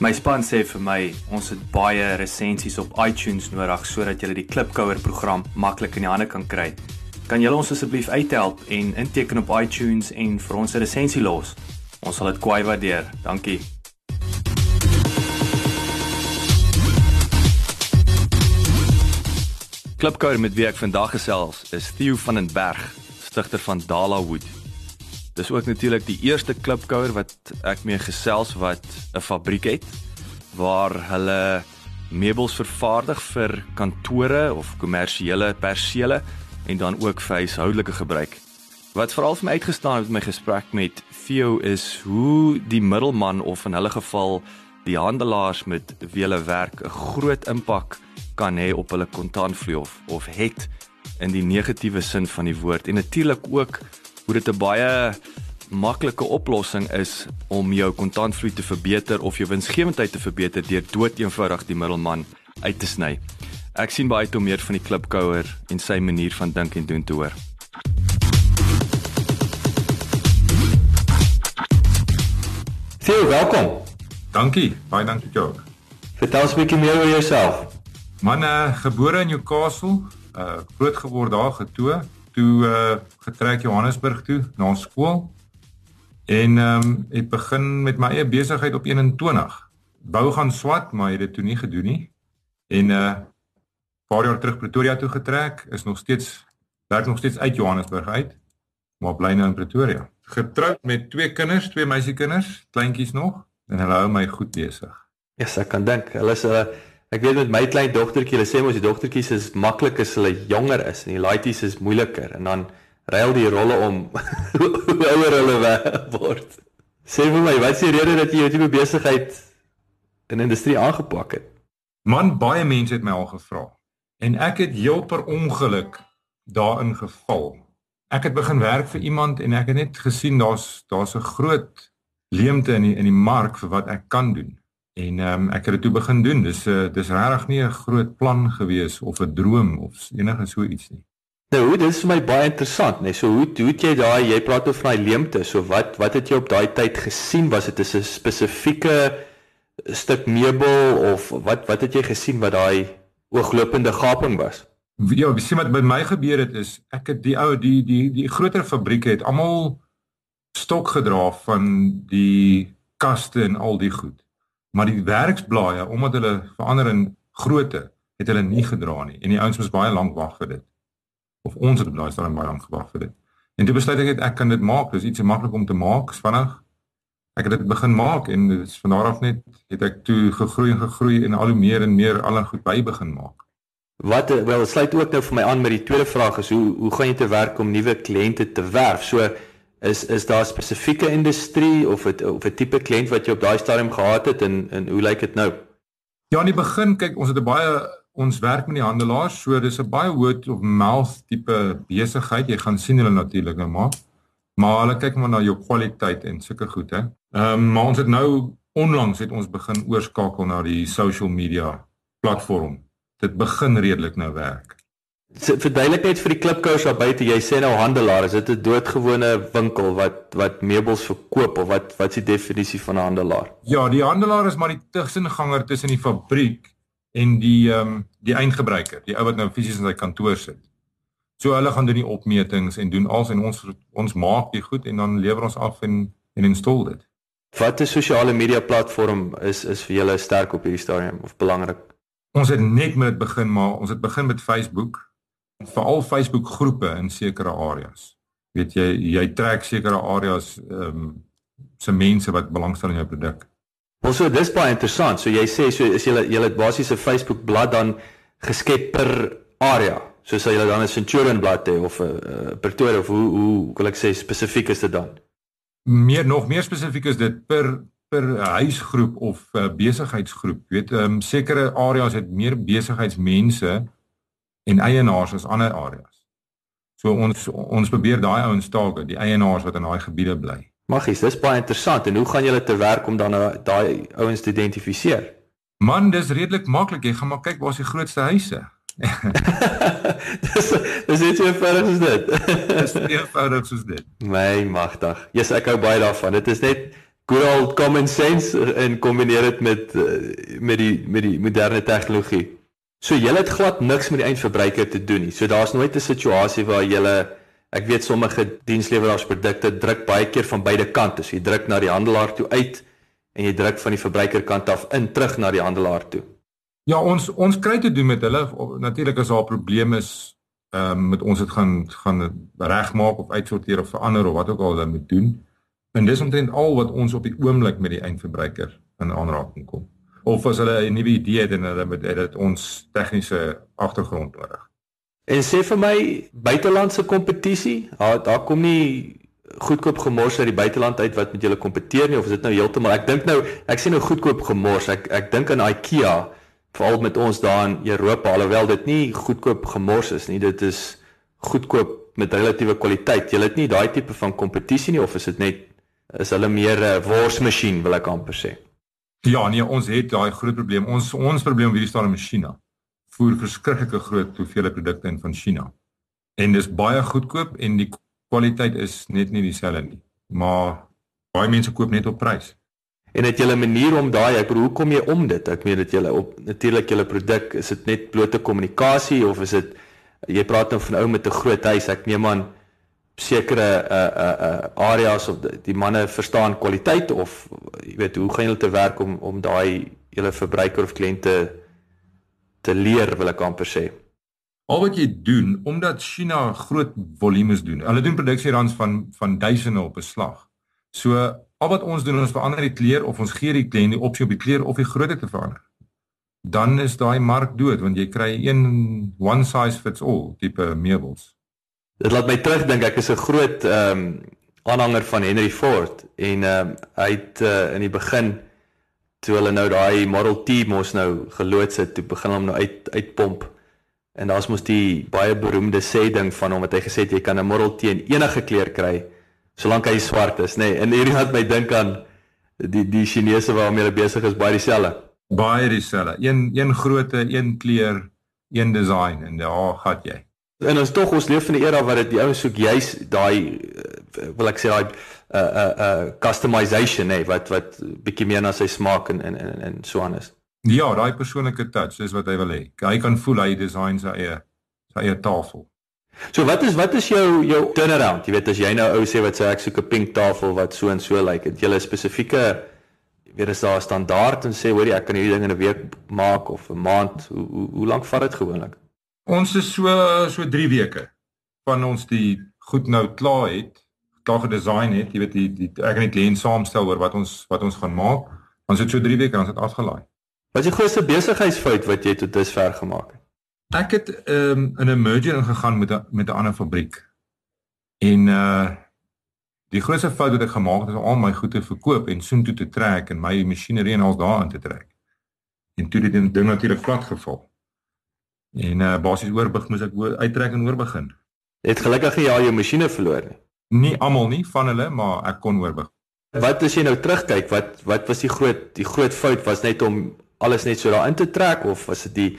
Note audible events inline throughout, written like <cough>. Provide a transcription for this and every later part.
My span sê vir my ons het baie resensies op iTunes nodig sodat jy die Klipkouer program maklik in die hande kan kry. Kan julle ons asseblief uithelp en inteken op iTunes en vir ons 'n resensie los? Ons sal dit kwai waardeer. Dankie. Klipkouer met wie ek vandag gesels is Theo van den Berg, stigter van Dala Wood. Dis ook natuurlik die eerste klipkouer wat ek mee gesels wat 'n fabriek het waar hulle meubels vervaardig vir kantore of kommersiële persele en dan ook vir huishoudelike gebruik. Wat veral vir my uitgestaan het met my gesprek met Theo is hoe die middelman of in hulle geval die handelaars met wie hulle werk 'n groot impak kan hê op hulle kontantvloei of of het in die negatiewe sin van die woord en natuurlik ook hoe dit 'n baie maklike oplossing is om jou kontantvloei te verbeter of jou winsgewendheid te verbeter deur dood eenvoudig die middelman uit te sny. Ek sien baie toe meer van die klipkouer en sy manier van dink en doen te hoor. Theo, welkom. Dankie, baie dankie Jock. Vertel ons 'n bietjie meer oor jouself. Man, uh, gebore in Newcastle, uh groot geword daar getoe, toe uh getrek Johannesburg toe na skool. En ehm um, ek begin met my eie besigheid op 21. Bou gaan swat, maar het dit toe nie gedoen nie. En uh paar jaar terug Pretoria toe getrek, is nog steeds werk nog steeds uit Johannesburg uit, maar bly nou in Pretoria. Getroud met twee kinders, twee meisiekinders, kleintjies nog, en hulle hou my goed besig. Ja, yes, ek kan dink. Hulle is 'n uh, ek weet met my klein dogtertjie, hulle sê mos die dogtertjies is maklik as hulle jonger is en die laities is moeiliker en dan ruil die rolle om <laughs> hoe ouer hulle word. Sê vir my, wat is die rede dat jy hierdie besigheid in industrie aangepak het? Man, baie mense het my al gevra en ek het heel per ongeluk daarin geval. Ek het begin werk vir iemand en ek het net gesien daar's daar's 'n groot leemte in die, in die mark vir wat ek kan doen. En ehm um, ek het dit toe begin doen. Dis 'n uh, dis regtig nie 'n groot plan gewees of 'n droom of enige so iets nie. Nou, dit is vir my baie interessant, nee. So hoe hoe het jy daai jy praat oor daai leemte. So wat wat het jy op daai tyd gesien? Was dit 'n spesifieke stuk meubel of wat wat het jy gesien wat daai ooglopende gaping was? Ja, wie sien wat by my gebeur het is ek het die ou die die die groter fabrieke het almal stok gedra van die kaste en al die goed. Maar die werksblaaie omdat hulle verander in grootte het hulle nie gedra nie en die ouens moes baie lank wag vir dit of ons het op daai stadium baie lank gewag vir dit. En toe besluit ek ek kan dit maak. Dis iets maklik om te maak, vinnig. Ek het dit begin maak en dit is van daar af net het ek toe gegroei en gegroei en al hoe meer en meer al en goed by begin maak. Wat wel sluit ook nou vir my aan met die tweede vraag is hoe hoe gaan jy te werk om nuwe kliënte te werf? So is is daar spesifieke industrie of het, of 'n tipe kliënt wat jy op daai stadium gehad het en en hoe lyk dit nou? Ja, in die begin kyk ons het 'n baie ons werk met die handelaars, so dis 'n baie word of mouth tipe besigheid. Jy gaan sien hulle natuurlik nou maar. Maar hulle kyk maar na jou kwaliteit en sulke goed hè. Ehm um, maar ons het nou onlangs het ons begin oorskakel na die social media platform. Dit begin redelik nou werk. Verduidelik net vir die klipkous daar buite, jy sê nou handelaar, is dit 'n doodgewone winkel wat wat meubels verkoop of wat wat is die definisie van 'n handelaar? Ja, die handelaar is maar die tussenganger tussen die fabriek en die ehm um, die eindgebruiker, die ou wat nou fisies in sy kantoor sit. So hulle gaan doen die opmetings en doen alles en ons ons maak die goed en dan lewer ons af en en install dit. Watter sosiale media platform is is vir julle sterk op hierdie stadium of belangrik? Ons het net met begin maar ons het begin met Facebook. Veral Facebook groepe in sekere areas. Weet jy, jy trek sekere areas ehm um, se mense wat belangstel in jou produk. Wel so dis baie interessant. So jy sê so is julle julle basiese Facebook bladsy dan geskep per area. So sal julle dan 'n Centurion blad hê of 'n uh, Pretoria of hoe hoe wil ek sê spesifiek is dit dan? Meer nog meer spesifiek is dit per per huisgroep of uh, besigheidsgroep. Jy weet, ehm um, sekere areas het meer besigheidsmense en eienaars as ander areas. So ons ons probeer daai ouens taak, die eienaars wat in daai gebiede bly. Maggies, dis baie interessant. En hoe gaan julle te werk om dan nou daai ouens te identifiseer? Man, dis redelik maklik. Jy gaan maar kyk waar is die grootste huise. <laughs> dis dis net so eenvoudig soos dit. <laughs> dis eenvoudig soos dit. My magtig. Jesus, ek hou baie daarvan. Dit is net good old common sense en kombineer dit met eh, met die met die moderne tegnologie. So jy het glad niks met die eindverbruiker te doen nie. So daar's nooit 'n situasie waar jy ek weet sommige diensleweraarsprodukte druk baie keer van beide kante. So jy druk na die handelaar toe uit en jy druk van die verbruikerkant af in terug na die handelaar toe. Ja, ons ons kry te doen met hulle natuurlik as daar 'n probleem is ehm um, met ons dit gaan gaan regmaak of uitsorteer of verander of wat ook al hulle moet doen. En dis omtrent al wat ons op die oomblik met die eindverbruiker in aanraking kom of as hulle 'n nuwe idee het en hulle het dit ons tegniese agtergrond nodig. En sê vir my buitelandse kompetisie, daar daar kom nie goedkoop gemors uit die buiteland uit wat met julle kompeteer nie of is dit nou heeltemal ek dink nou ek sien nou goedkoop gemors ek ek dink aan IKEA veral met ons daar in Europa alhoewel dit nie goedkoop gemors is nie dit is goedkoop met relatiewe kwaliteit jy het nie daai tipe van kompetisie nie of is dit net is hulle meer 'n worsmasjien wil ek amper sê Ja, nee, ons het daai groot probleem. Ons ons probleem hierdie staan in China. Voer verskriklike groot hoeveelhede produkte in van China. En dis baie goedkoop en die kwaliteit is net nie dieselfde nie. Maar baie mense koop net op prys. En het jy 'n manier om daai, ek bedoel, hoe kom jy om dit? Ek meen dat jy op natuurlik jou produk, is dit net blote kommunikasie of is dit jy praat nou van ou met 'n groot huis, ek neem aan sekere uh uh uh areas of die, die manne verstaan kwaliteit of jy weet hoe gaan hulle te werk om om daai hele verbruiker of kliënte te leer wil ek amper sê. Al wat jy doen omdat China groot volumes doen. Hulle doen produksierands van van duisende op 'n slag. So al wat ons doen ons verander die kleur of ons gee die kliënt die opsie om die kleur of die grootte te verander. Dan is daai mark dood want jy kry een one size fits all tipe meubels. Dit laat my terugdink ek is 'n groot ehm um, aanhanger van Henry Ford en ehm um, hy het uh, in die begin toe hulle nou daai Model T mos nou geloods het, toe begin hom nou uit uitpomp. En daar's mos die baie beroemde sê ding van hom wat hy gesê het jy kan 'n Model T in enige kleur kry solank hy swart is, nê. Nee, en hierdie laat my dink aan die die Chinese waarmee hulle besig is baie dieselfde. Baie dieselfde. Een een grootte, een kleur, een design en daar gaan jy. En ons tog ons leef in 'n era waar dit die ouens soek juis daai uh, wil ek sê daai uh, uh, uh, customization nê nee, wat wat bietjie meer na sy smaak en en en, en so aan is. Ja, daai persoonlike touch is wat hy wil hê. Hy kan voel hy design sy eie sy eie tafel. So wat is wat is jou jou turnaround? Jy weet as jy nou ou sê wat sê ek soek 'n pink tafel wat so en so lyk, like, het jy 'n spesifieke weet as daar 'n standaard en sê hoorie ek kan hierdie ding in 'n week maak of 'n maand, hoe hoe, hoe lank vat dit gewoonlik? Ons is so so 3 weke van ons die goed nou klaar het, klaar gedesign het, jy weet die, die ek en die kliënt saamstel oor wat ons wat ons gaan maak. Ons het so 3 weke ons het afgelaai. Wat is die grootste besigheidsfout wat jy tot dusver gemaak het? Ek het um, in 'n merger ingegaan met 'n met 'n ander fabriek. En uh die grootste fout wat ek gemaak het is om al my goede verkoop en soen toe te trek en my masjinerie en al daarin te trek. En toe het dit ding natuurlik plat geval. En uh basies oorbeg moes ek uittrek en oorbegin. Het gelukkig nie al jou masjiene verloor nie. Nie almal nie van hulle, maar ek kon oorbeg. Wat as jy nou terugkyk, wat wat was die groot die groot fout was net om alles net so daarin te trek of was dit die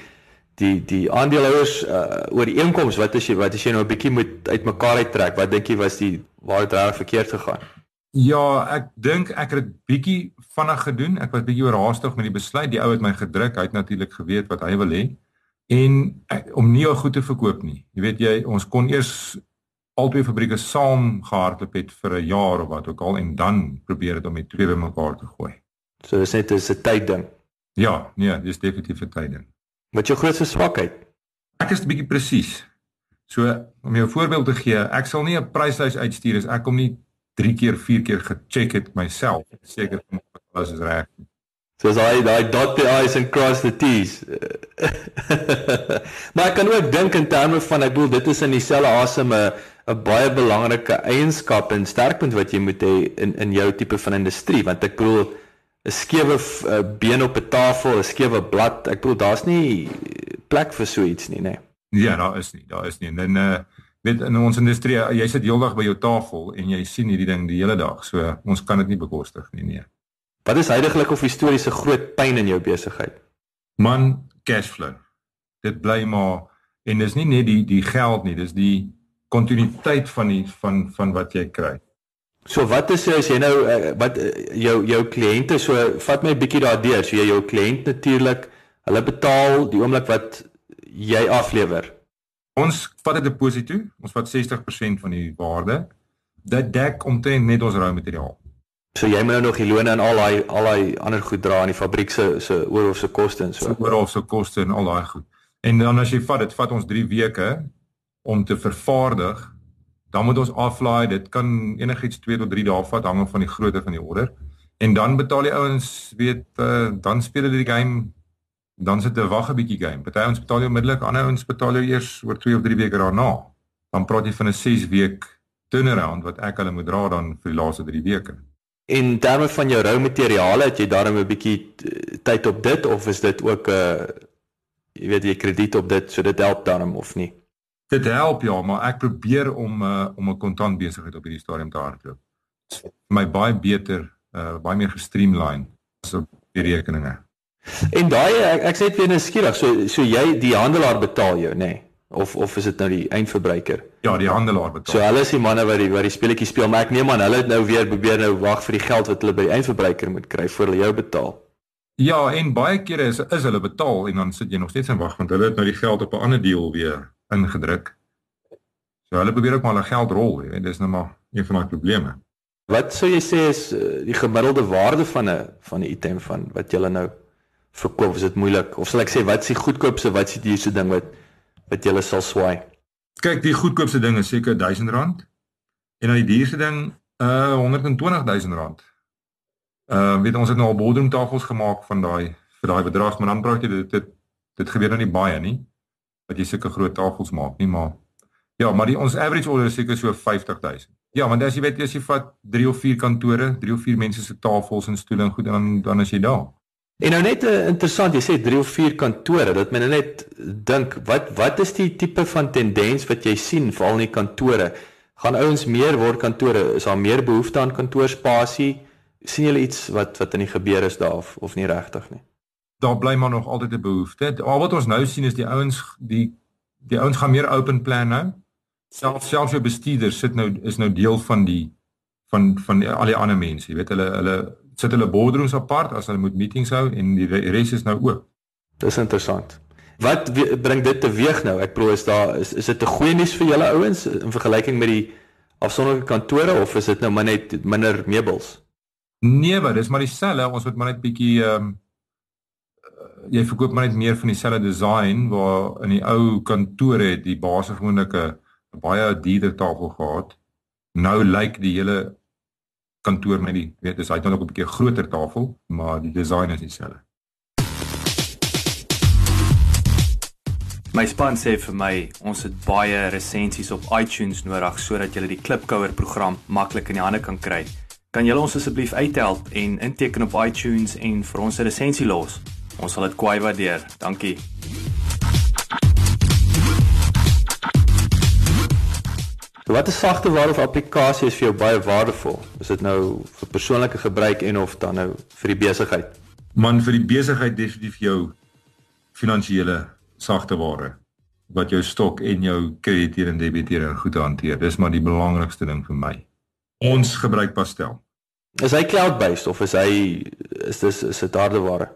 die die aandeelhouers uh oor die inkomste wat as jy wat as jy nou 'n bietjie moet uitmekaar uittrek, wat dink jy was die waar dit reg verkeerd gegaan? Ja, ek dink ek het dit bietjie vinnig gedoen. Ek was bietjie oorhaastig met die besluit. Die ou het my gedruk. Hy het natuurlik geweet wat hy wil hê en ek, om nie jou goed te verkoop nie. Jy weet jy, ons kon eers albei fabrieke saam gehardloop het vir 'n jaar of wat ook al en dan probeer dit om die twee bymekaar te gooi. So dis net 'n tyd ding. Ja, nee, dis definitief 'n tyd ding. Wat jou grootste swakheid? Ek is 'n bietjie presies. So om jou voorbeeld te gee, ek sal nie 'n pryslys uitstuur as ek hom nie 3 keer, 4 keer gecheck het myself, seker alles is reg. So as hy daai dot the i's and cross the t's. <laughs> maar ek kan ook dink in terme van ek bedoel dit is in dieselfde asem 'n 'n baie belangrike eienskap en sterkpunt wat jy moet hê in in jou tipe van industrie want ek bedoel 'n skewe been op 'n tafel, 'n skewe blad, ek bedoel daar's nie plek vir so iets nie, nê. Nee. Ja, daar is nie, daar is nie. En uh weet in ons industrie, jy sit heeldag by jou tafel en jy sien hierdie ding die hele dag. So ons kan dit nie bekostig nie, nee. Wat is heidaglik of historiese groot pyn in jou besigheid? Man, cashflow. Dit bly maar en dis nie net die die geld nie, dis die kontinuïteit van die van van wat jy kry. So wat is as jy nou eh, wat eh, jou jou kliënte so vat my 'n bietjie daardeur. So jy jou kliënt natuurlik, hulle betaal die oomblik wat jy aflewer. Ons vat 'n deposito, ons vat 60% van die waarde. Dit dek omtrent net ons rou materiaal. So jy moet nou nog die loone en al daai al daai ander goed dra in die fabriek se se oorhof se koste en so. So oorhof se koste en al daai goed. En dan as jy vat dit vat ons 3 weke om te vervaardig. Dan moet ons aflaai. Dit kan enigiets 2 tot 3 dae vat hang af van die grootte van die order. En dan betaal die ouens weet uh, dan speel hulle die game dan sit 'n wag 'n bietjie game. Party ouens betaal onmiddellik, ander ouens betaal eers oor 2 of 3 weke daarna. Dan praat jy van 'n 6 week turnaround wat ek hulle moet dra dan vir die laaste 3 weke. En terme van jou rou materiale, het jy daarom 'n bietjie tyd op dit of is dit ook 'n uh, jy weet jy krediet op dit, so dit help daarom of nie? Dit help ja, maar ek probeer om uh, om 'n kontant besigheid op hierdie stadium te hardloop. My baie beter, uh, baie meer gestreamline so die rekeninge. En daai ek, ek sê dit weer nou skieurig, so so jy die handelaar betaal jou, nê? Nee of of is dit nou die eindverbruiker? Ja, die handelaar betaal. So hulle is die manne wat die wat die speletjie speel, maar ek neem aan hulle het nou weer probeer nou wag vir die geld wat hulle by die eindverbruiker moet kry voor hulle jou betaal. Ja, en baie kere is is hulle betaal en dan sit jy nog steeds in wag want hulle het nou die geld op 'n ander deal weer ingedruk. So hulle probeer ook maar hulle geld rol, jy weet, dis nou maar een van daai probleme. Wat sou jy sê is uh, die gemiddelde waarde van 'n van 'n item van wat jy nou verkoop? Is dit moeilik of sal ek sê wat is die goedkoopste, wat is die duurste ding wat wat jy sal swaai. Kyk, die goedkoopste ding is seker R1000 en dan die duurste ding uh R120000. Uh weet ons het nou al bodemtafels gemaak van daai vir daai bedrag, maar dan praat jy dit dit dit gebeur nou nie baie nie dat jy sulke groot tafels maak nie, maar ja, maar die ons average order is seker so 50000. Ja, want as jy weet as jy vat 3 of 4 kantore, 3 of 4 mense se tafels en stoele en goed en dan dan is jy daar. En nou net uh, interessant, jy sê 3 of 4 kantore, dat men nou net dink, wat wat is die tipe van tendens wat jy sien veral in die kantore? Gaan ouens meer word kantore? Is daar meer behoefte aan kantoorspasie? sien julle iets wat wat in die gebeur is daar of, of nie regtig nie? Daar bly maar nog altyd 'n behoefte. Al wat ons nou sien is die ouens die die ouens gaan meer open plan nou. Selfs selfs jou bestuurders sit nou is nou deel van die van van die, al die ander mense. Jy weet hulle hulle sit hulle boardrooms apart as hulle moet meetings hou en die res is nou oop. Dis interessant. Wat bring dit teweeg nou? Ek probeer is daar is is dit 'n goeie nuus vir julle ouens in vergelyking met die afsonderlike kantore of is dit nou maar net minder meubels? Nee, maar dis maar dieselfde. Ons moet maar net bietjie ehm um, jy verkoop maar net meer van dieselfde design waar in die ou kantore het die basis gewoonlik 'n baie dierder tafel gehad. Nou lyk die hele kantoor met die weet dis hy het nog 'n bietjie groter tafel, maar die design is dieselfde. My span sê vir my, ons het baie resensies op iTunes nodig sodat jy die Klipkouer program maklik in die hande kan kry. Kan julle ons asseblief uithelp en inteken op iTunes en vir ons 'n resensie los? Ons sal dit kwai waardeer. Dankie. So wat 'n sagte ware of applikasie is vir jou baie waardevol? Is dit nou vir persoonlike gebruik en of dan nou vir die besigheid? Man vir die besigheid definitief jou finansiële sagte ware wat jou stok en jou krediteer en debiteer en goed hanteer. Dis maar die belangrikste ding vir my. Ons gebruik Pastel. Is hy cloud-based of is hy is dis is dit hardeware?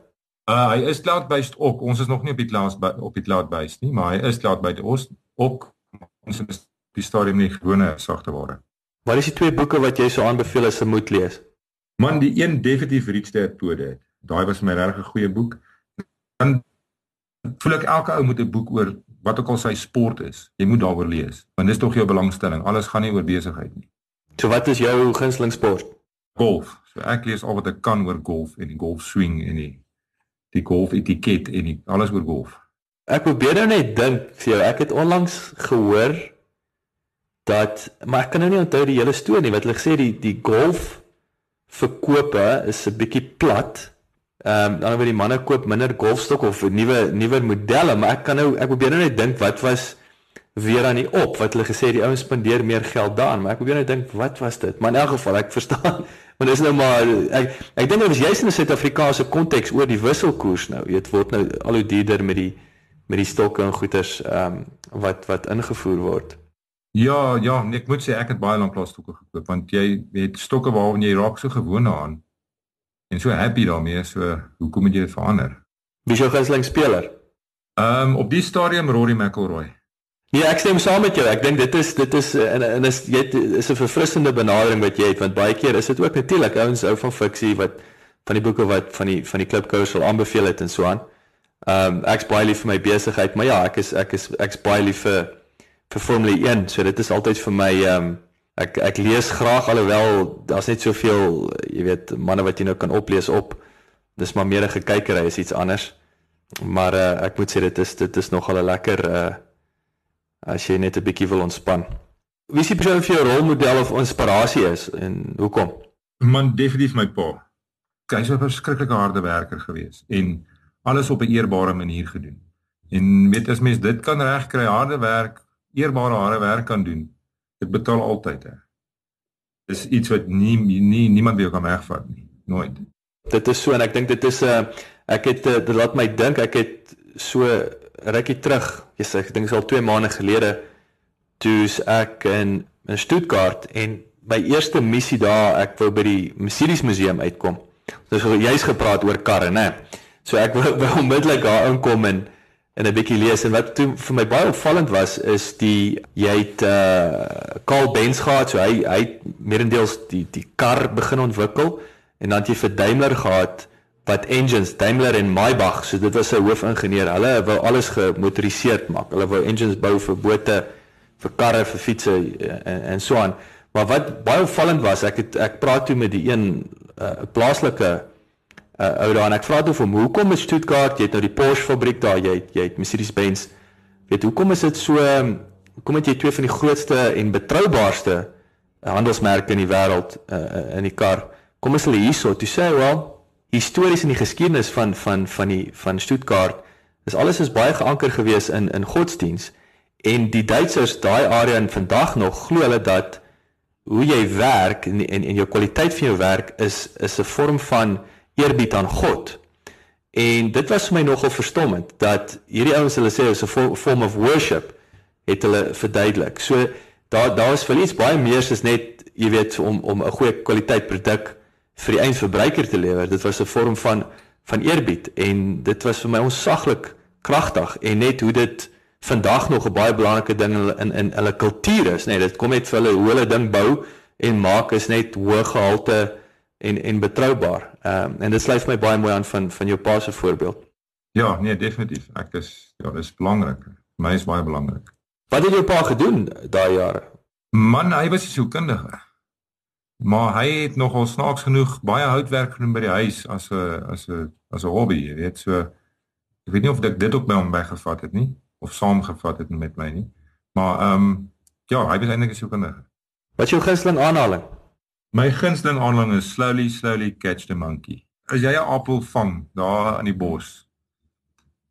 Uh hy is cloud-based ook. Ons is nog nie op die cloud op die cloud-based nie, maar hy is cloud-based. Ons ook ons is die stadium nie gewone sagte ware. Wat is die twee boeke wat jy sou aanbeveel as 'n moet lees? Man, die een definitief Rich Dad Poor Dad. Daai was my regtig 'n goeie boek. Dan voel ek elke ou moet 'n boek oor wat ook al sy sport is. Jy moet daaroor lees, want dis tog jou belangstelling. Alles gaan nie oor besigheid nie. So wat is jou gunsteling sport? golf. So ek lees al wat ek kan oor golf en die golf swing en die die golf etiket en die, alles oor golf. Ek probeer nou net dink vir jou. Ek het onlangs gehoor dat maar ek kan nou nie onthou die hele storie nie wat hulle gesê die die golf verkope is 'n bietjie plat. Ehm um, dan word die manne koop minder golfstok of nuwe nuwer modelle, maar ek kan nou ek probeer nou net dink wat was weer aan die op wat hulle gesê die ouens spandeer meer geld daaraan, maar ek probeer net dink wat was dit? Maar in elk geval ek verstaan, <laughs> want dis nou maar ek ek dink dit was juist in 'n Suid-Afrikaanse konteks oor die wisselkoers nou. Weet word nou al hoe duurder met die met die stokke en goederes ehm um, wat wat ingevoer word. Ja, ja, nee, ek moet sê ek het baie lank lank stokke gekoop want jy het stokke waarvan jy raak so gewoond daaraan en so happy daarmee, so hoekom moet jy dit verander? Wie is jou gunsteling speler? Ehm um, op die stadium Rory McIlroy. Nee, ek stem saam met jou. Ek dink dit is dit is en en is jy is 'n verfrissende benadering wat jy het want baie keer is dit ook natuurlik ouens ou van fiksie wat van die boeke wat van die van die klipkous sal aanbeveel het en so aan. Ehm um, ek's baie lief vir my besigheid, maar ja, ek is ek is ek's baie lief vir vir Formule 1. So dit is altyd vir my ehm um, ek ek lees graag alhoewel daar's net soveel, jy weet, manne wat jy nou kan oplees op. Dis maar meer 'n gekykery is iets anders. Maar uh, ek moet sê dit is dit is nogal 'n lekker uh as jy net 'n bietjie wil ontspan. Wie is die persoon vir jou rolmodel of inspirasie is en hoekom? Man definitief my pa. Hy was 'n verskriklike harde werker gewees en alles op 'n eerbare manier gedoen. En weet as mens dit kan regkry, harde werk, eerbare harde werk kan doen, dit betaal altyd hè. Dis iets wat nie nie niemand weer kan wegvat nie, nooit. Dit is so en ek dink dit is 'n uh, ek het uh, dit laat my dink ek het so rukkie terug, sê ek dink dit is al 2 maande gelede toe's ek in in Stuttgart en my eerste missie daar, ek wou by die Mercedes museum uitkom. Ons het juis gepraat oor karre, né? So ek wou, onmiddellik daar inkom en en 'n bietjie lees en wat toe vir my baie opvallend was is die jy het uh Carl Benz gehad, so hy hy het meerendeels die die kar begin ontwikkel en dan het jy vir Daimler gehad wat engines Daimler en Maybach, so dit was 'n hoofingenieur. Hulle wou alles gemotoriseerd maak. Hulle wou engines bou vir bote, vir karre, vir fietsse eh, en, en so aan. Maar wat baie opvallend was, ek het ek praat toe met die een 'n uh, plaaslike uh, ou daar en ek vra toe vir hom, "Hoekom is Stuttgart, jy het nou die Porsche fabriek daar, jy het, jy het Mercedes-Benz. Weet hoekom is dit so hoekom het jy twee van die grootste en betroubaarste handelsmerke in die wêreld uh, in die kar? Kom is hulle hierso?" Toe sê hy, "Wel, histories in die geskiedenis van van van die van Stuttgart is alles is baie geanker gewees in in godsdiens en die Duitsers daai area en vandag nog glo hulle dat hoe jy werk en en, en jou kwaliteit van jou werk is is 'n vorm van eerbied aan God. En dit was vir my nogal verstommend dat hierdie ouens hulle sê is 'n form of worship het hulle verduidelik. So daar daar is vir iets baie meer as net jy weet om om 'n goeie kwaliteit produk vir die eindverbruiker te lewer. Dit was 'n vorm van van eerbied en dit was vir my onsaglik kragtig en net hoe dit vandag nog 'n baie belangrike ding in in, in hulle kultuur is, nee, dit kom net vir hulle hoe hulle ding bou en maak is net hoë gehalte en en betroubaar. Ehm um, en dit sluit my baie mooi aan van van jou pa se voorbeeld. Ja, nee, definitief. Ek is ja, dis belangrik. Vir my is baie belangrik. Wat het jou pa gedoen daai jare? Man, hy was 'n sielkundige. Maar hy het nogal snaaks genoeg baie houtwerk gedoen by die huis as 'n as 'n as 'n hobby, jy weet, so ek weet nie of ek dit ook by hom weggevat het nie of saamgevat het met my nie. Maar ehm um, ja, hy was eintlik 'n sielkundige. Wat is jou gunsteling aanhaling? My gunsteling aanhaling is slowly slowly catch the monkey. As jy 'n appel vang daar in die bos.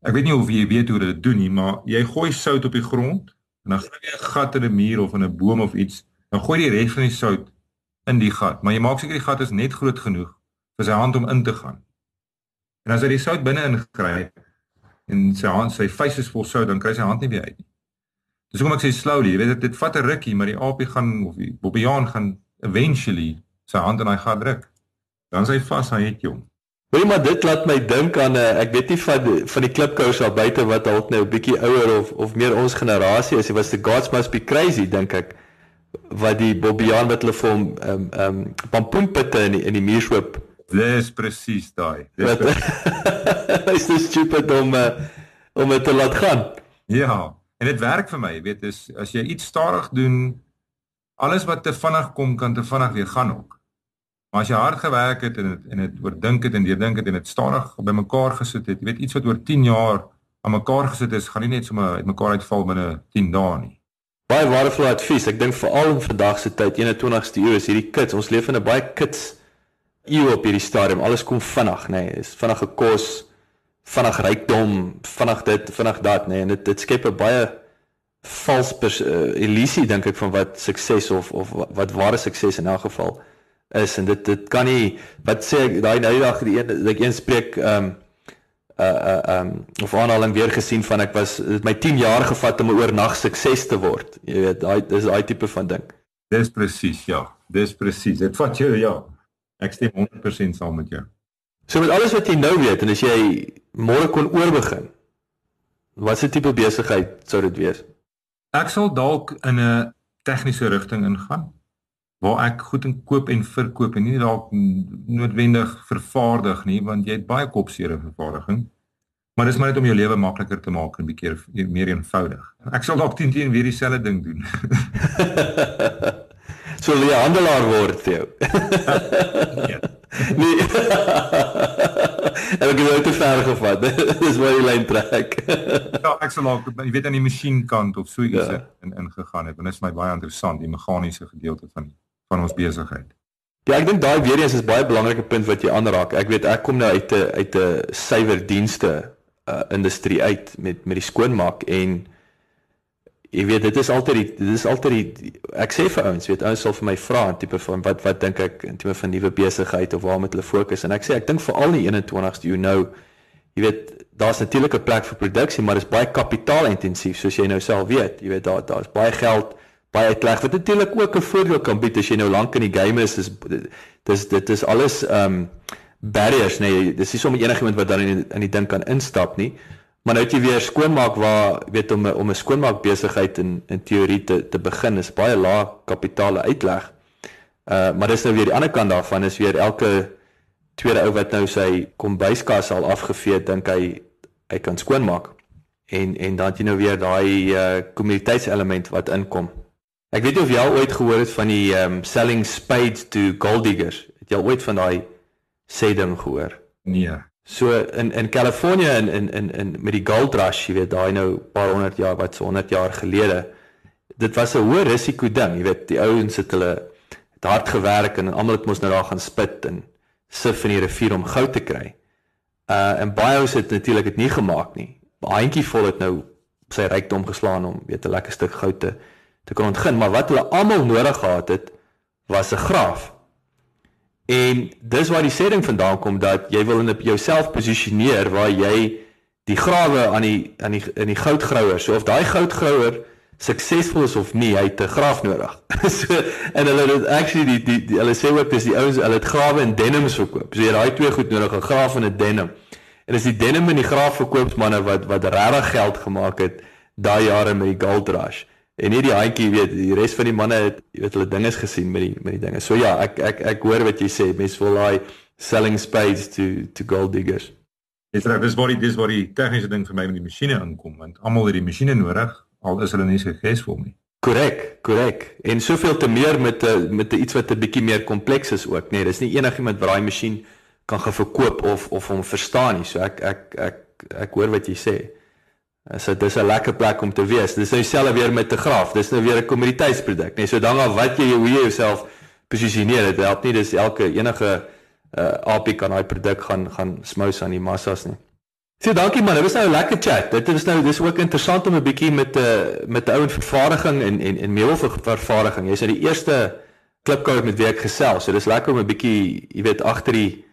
Ek weet nie of jy weet hoe dit doen nie, maar jy gooi sout op die grond en dan gooi jy 'n gat in 'n muur of in 'n boom of iets, dan gooi jy die res van die sout in die gat, maar jy maak seker die gat is net groot genoeg vir sy hand om in te gaan. En as hy die sout binne ingekry en sy hand sy vuis is vol sout, dan kry sy hand nie weer uit nie. Dis hoekom ek sê slowly, jy weet dit dit vat 'n rukkie, maar die aapie gaan of die bobbejaan gaan eventually sy hand in hy gat druk. Dan sy vas, hy het hom. Weet maar dit laat my dink aan 'n uh, ek weet nie van van die klipkous daar buite wat dalk nou 'n bietjie ouer of of meer ons generasie is, dit was the gods must be crazy dink ek wat die Bobbejaan wat hulle vir hom ehm um, ehm um, pampoenpitte in die, in die muurshoop. Dis presies daai. Dis so <laughs> stupid om uh, om dit te laat gaan. Ja, en dit werk vir my, weet, is as jy iets stadig doen, alles wat te vinnig kom kan te vinnig weer gaan ook. Maar as jy hard gewerk het en het, en dit oordink het en deurdink het en dit stadig bymekaar gesit het, jy weet iets wat oor 10 jaar aan mekaar gesit is, gaan nie net sommer uitmekaar uitval binne 10 dae nie. Baie waardevolle advies. Ek dink veral in vandag se tyd, 21ste eeu, is hierdie kits. Ons leef in 'n baie kits eeu op hierdie stadium. Alles kom vinnig, nê. Nee. Is vinnige kos, vinnig rykdom, vinnig dit, vinnig dat, nê. Nee. En dit dit skep 'n baie vals uh, illusie dink ek van wat sukses of of wat ware sukses in elk geval is en dit dit kan nie wat sê ek daai nou dag die een ek een spreek ehm um, uh uh um of aanhaling weer gesien van ek was dit my 10 jaar gevat om 'n oornag sukses te word. Jy weet, daai dis daai tipe van ding. Dis presies, ja. Dis presies. Dit vat jou ja. Ek stem 100% saam met jou. So met alles wat jy nou weet en as jy môre kon oorbegin. Wat se tipe besigheid sou dit wees? Ek sal dalk in 'n tegniese rigting ingaan waar ek goed in koop en verkoop en nie dalk noodwendig vervaardig nie want jy het baie kopseere vervaardiging. Maar dis maar net om jou lewe makliker te maak en 'n bietjie meer eenvoudig. Ek sal dalk teen teen weer dieselfde ding doen. <laughs> so jy handelaar word jou. ja. <laughs> Nee. <laughs> Ek het jou te ver gevat. <laughs> Dis waar die lyn trek. <laughs> ja, ek sal dalk jy weet aan die masjienkant of so iets ja. in ingegaan het. En dit is my baie interessant die meganiese gedeelte van van ons besigheid. Ja, ek dink daai weer eens is baie belangrike punt wat jy aanraak. Ek weet ek kom nou uit 'n uit 'n suiwerdienste uh, industrie uit met met die skoonmaak en jy weet dit is altyd die, dit is altyd die, ek sê vir ouens, weet ouens sal vir my vra tipe van wat wat dink ek in tipe van nuwe besigheid of waar moet hulle fokus en ek sê ek dink veral in die 21ste you know jy weet daar's natuurlik 'n plek vir produksie maar dit is baie kapitaalintensief soos jy nou self weet. Jy weet daar daar's baie geld baie uitleg wat natuurlik ook 'n voordeel kan bied as jy nou lank in die game is is dis dit is alles um barriers nee dis nie sommer enigiemand wat dan in in die ding kan instap nie maar nou het jy weer skoonmaak waar weet om om 'n skoonmaak besigheid in in teorie te te begin is baie lae kapitaal uitleg uh maar dis nou weer die ander kant daarvan is weer elke tweede ou wat nou sy kombuiskas al afgevee dink hy hy kan skoonmaak en en dan het jy nou weer daai uh kommuniteitselement wat inkom Ek weet of jy al ooit gehoor het van die um selling spades to gold diggers. Het jy al ooit van daai sê ding gehoor? Nee. So in in Kalifornië in in in in met die gold rush, jy weet, daai nou paar honderd jaar wat so 100 jaar gelede. Dit was 'n hoë risiko ding, jy weet, die ouens het hulle het hard gewerk en almal het mos nou daar gaan spit en sif in die rivier om goud te kry. Uh en baie ouens het natuurlik dit nie gemaak nie. 'n Handjie vol het nou sy rykdom geslaan om weet 'n lekker stuk goud te te kon ontgin, maar wat hulle almal nodig gehad het was 'n graaf. En dis waar die setting vandaan kom dat jy wil in jouself posisioneer waar jy die grawe aan die aan die in die goudgrouer, so of daai goudgrouer suksesvol is of nie, hy het 'n graaf nodig. <laughs> so en hulle het actually die die, die hulle sê ook dis die ouens hulle het grawe en denims verkoop. So jy het daai twee goed nodig, 'n graaf en 'n denim. En dis die denim en die graaf verkoopsmanne wat wat regtig geld gemaak het daai jare met die gold rush. En nie die handjie weet die res van die manne het jy weet hulle dinge gesien met die met die dinge. So ja, ek ek ek hoor wat jy sê. Mense wil daai selling spades to to gold diggers. Dis reg, dis baie dis baie tegniese ding vir my met die masjiene inkom want almal het die masjiene nodig al is hulle nie suksesvol nie. Korrek, korrek. En soveel te meer met 'n met 'n iets wat 'n bietjie meer kompleks is ook. Nee, dis nie enigiemand wat daai masjien kan geverkoop of of hom verstaan nie. So ek ek ek ek hoor wat jy sê. So dis 'n lekker plek om te wees. Dis nou dieselfde weer met te graaf. Dis nou weer 'n kommoditeitsproduk, nee. So dan al wat jy hoe jy jouself posisioneer, dit help nie dis elke enige uh AP kan daai produk gaan gaan smous aan die massas nie. So dankie man, dit was nou 'n lekker chat. Dit is nou dis ook interessant om 'n bietjie met 'n uh, met 'n ou in vervaardiging en en en meelvervaardiging. Jy's nou die eerste klipkouer met wie ek gesels. So dis lekker om 'n bietjie, jy weet, agter die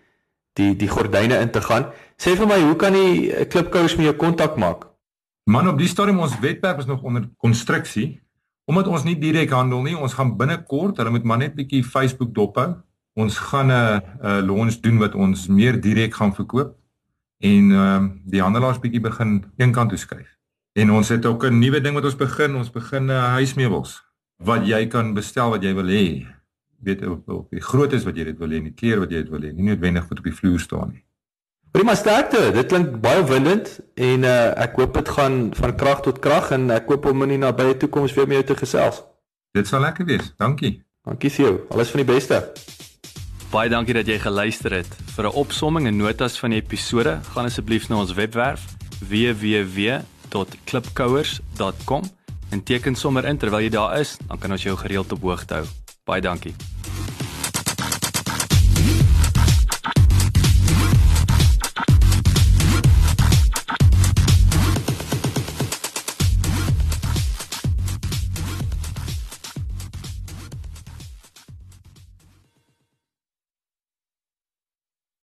die die gordyne in te gaan. Sê vir my, hoe kan die uh, klipkouers met jou kontak maak? Man op die stadium ons webwerf is nog onder konstruksie. Omdat ons nie direk handel nie, ons gaan binnekort, hulle moet maar net bietjie Facebook dophou. Ons gaan 'n 'n launch doen wat ons meer direk gaan verkoop en ehm uh, die handelaars bietjie begin eenkant toe skuif. En ons het ook 'n nuwe ding wat ons begin, ons begin uh, huismeubels wat jy kan bestel wat jy wil hê. Weet op, op die groottes wat jy dit wil hê, die kleur wat jy dit wil hê, nie noodwendig wat op die vloer staan nie. Prima sterkte. Dit klink baie windend en uh, ek hoop dit gaan van krag tot krag en ek hoop om in die nabye toekoms weer met jou te gesels. Dit sal lekker wees. Dankie. Dankie Sio. Alles van die beste. Baie dankie dat jy geluister het. Vir 'n opsomming en notas van die episode, gaan asseblief na ons webwerf www.klipkouers.com en teken sommer in terwyl jy daar is, dan kan ons jou gereeld op hoogte hou. Baie dankie.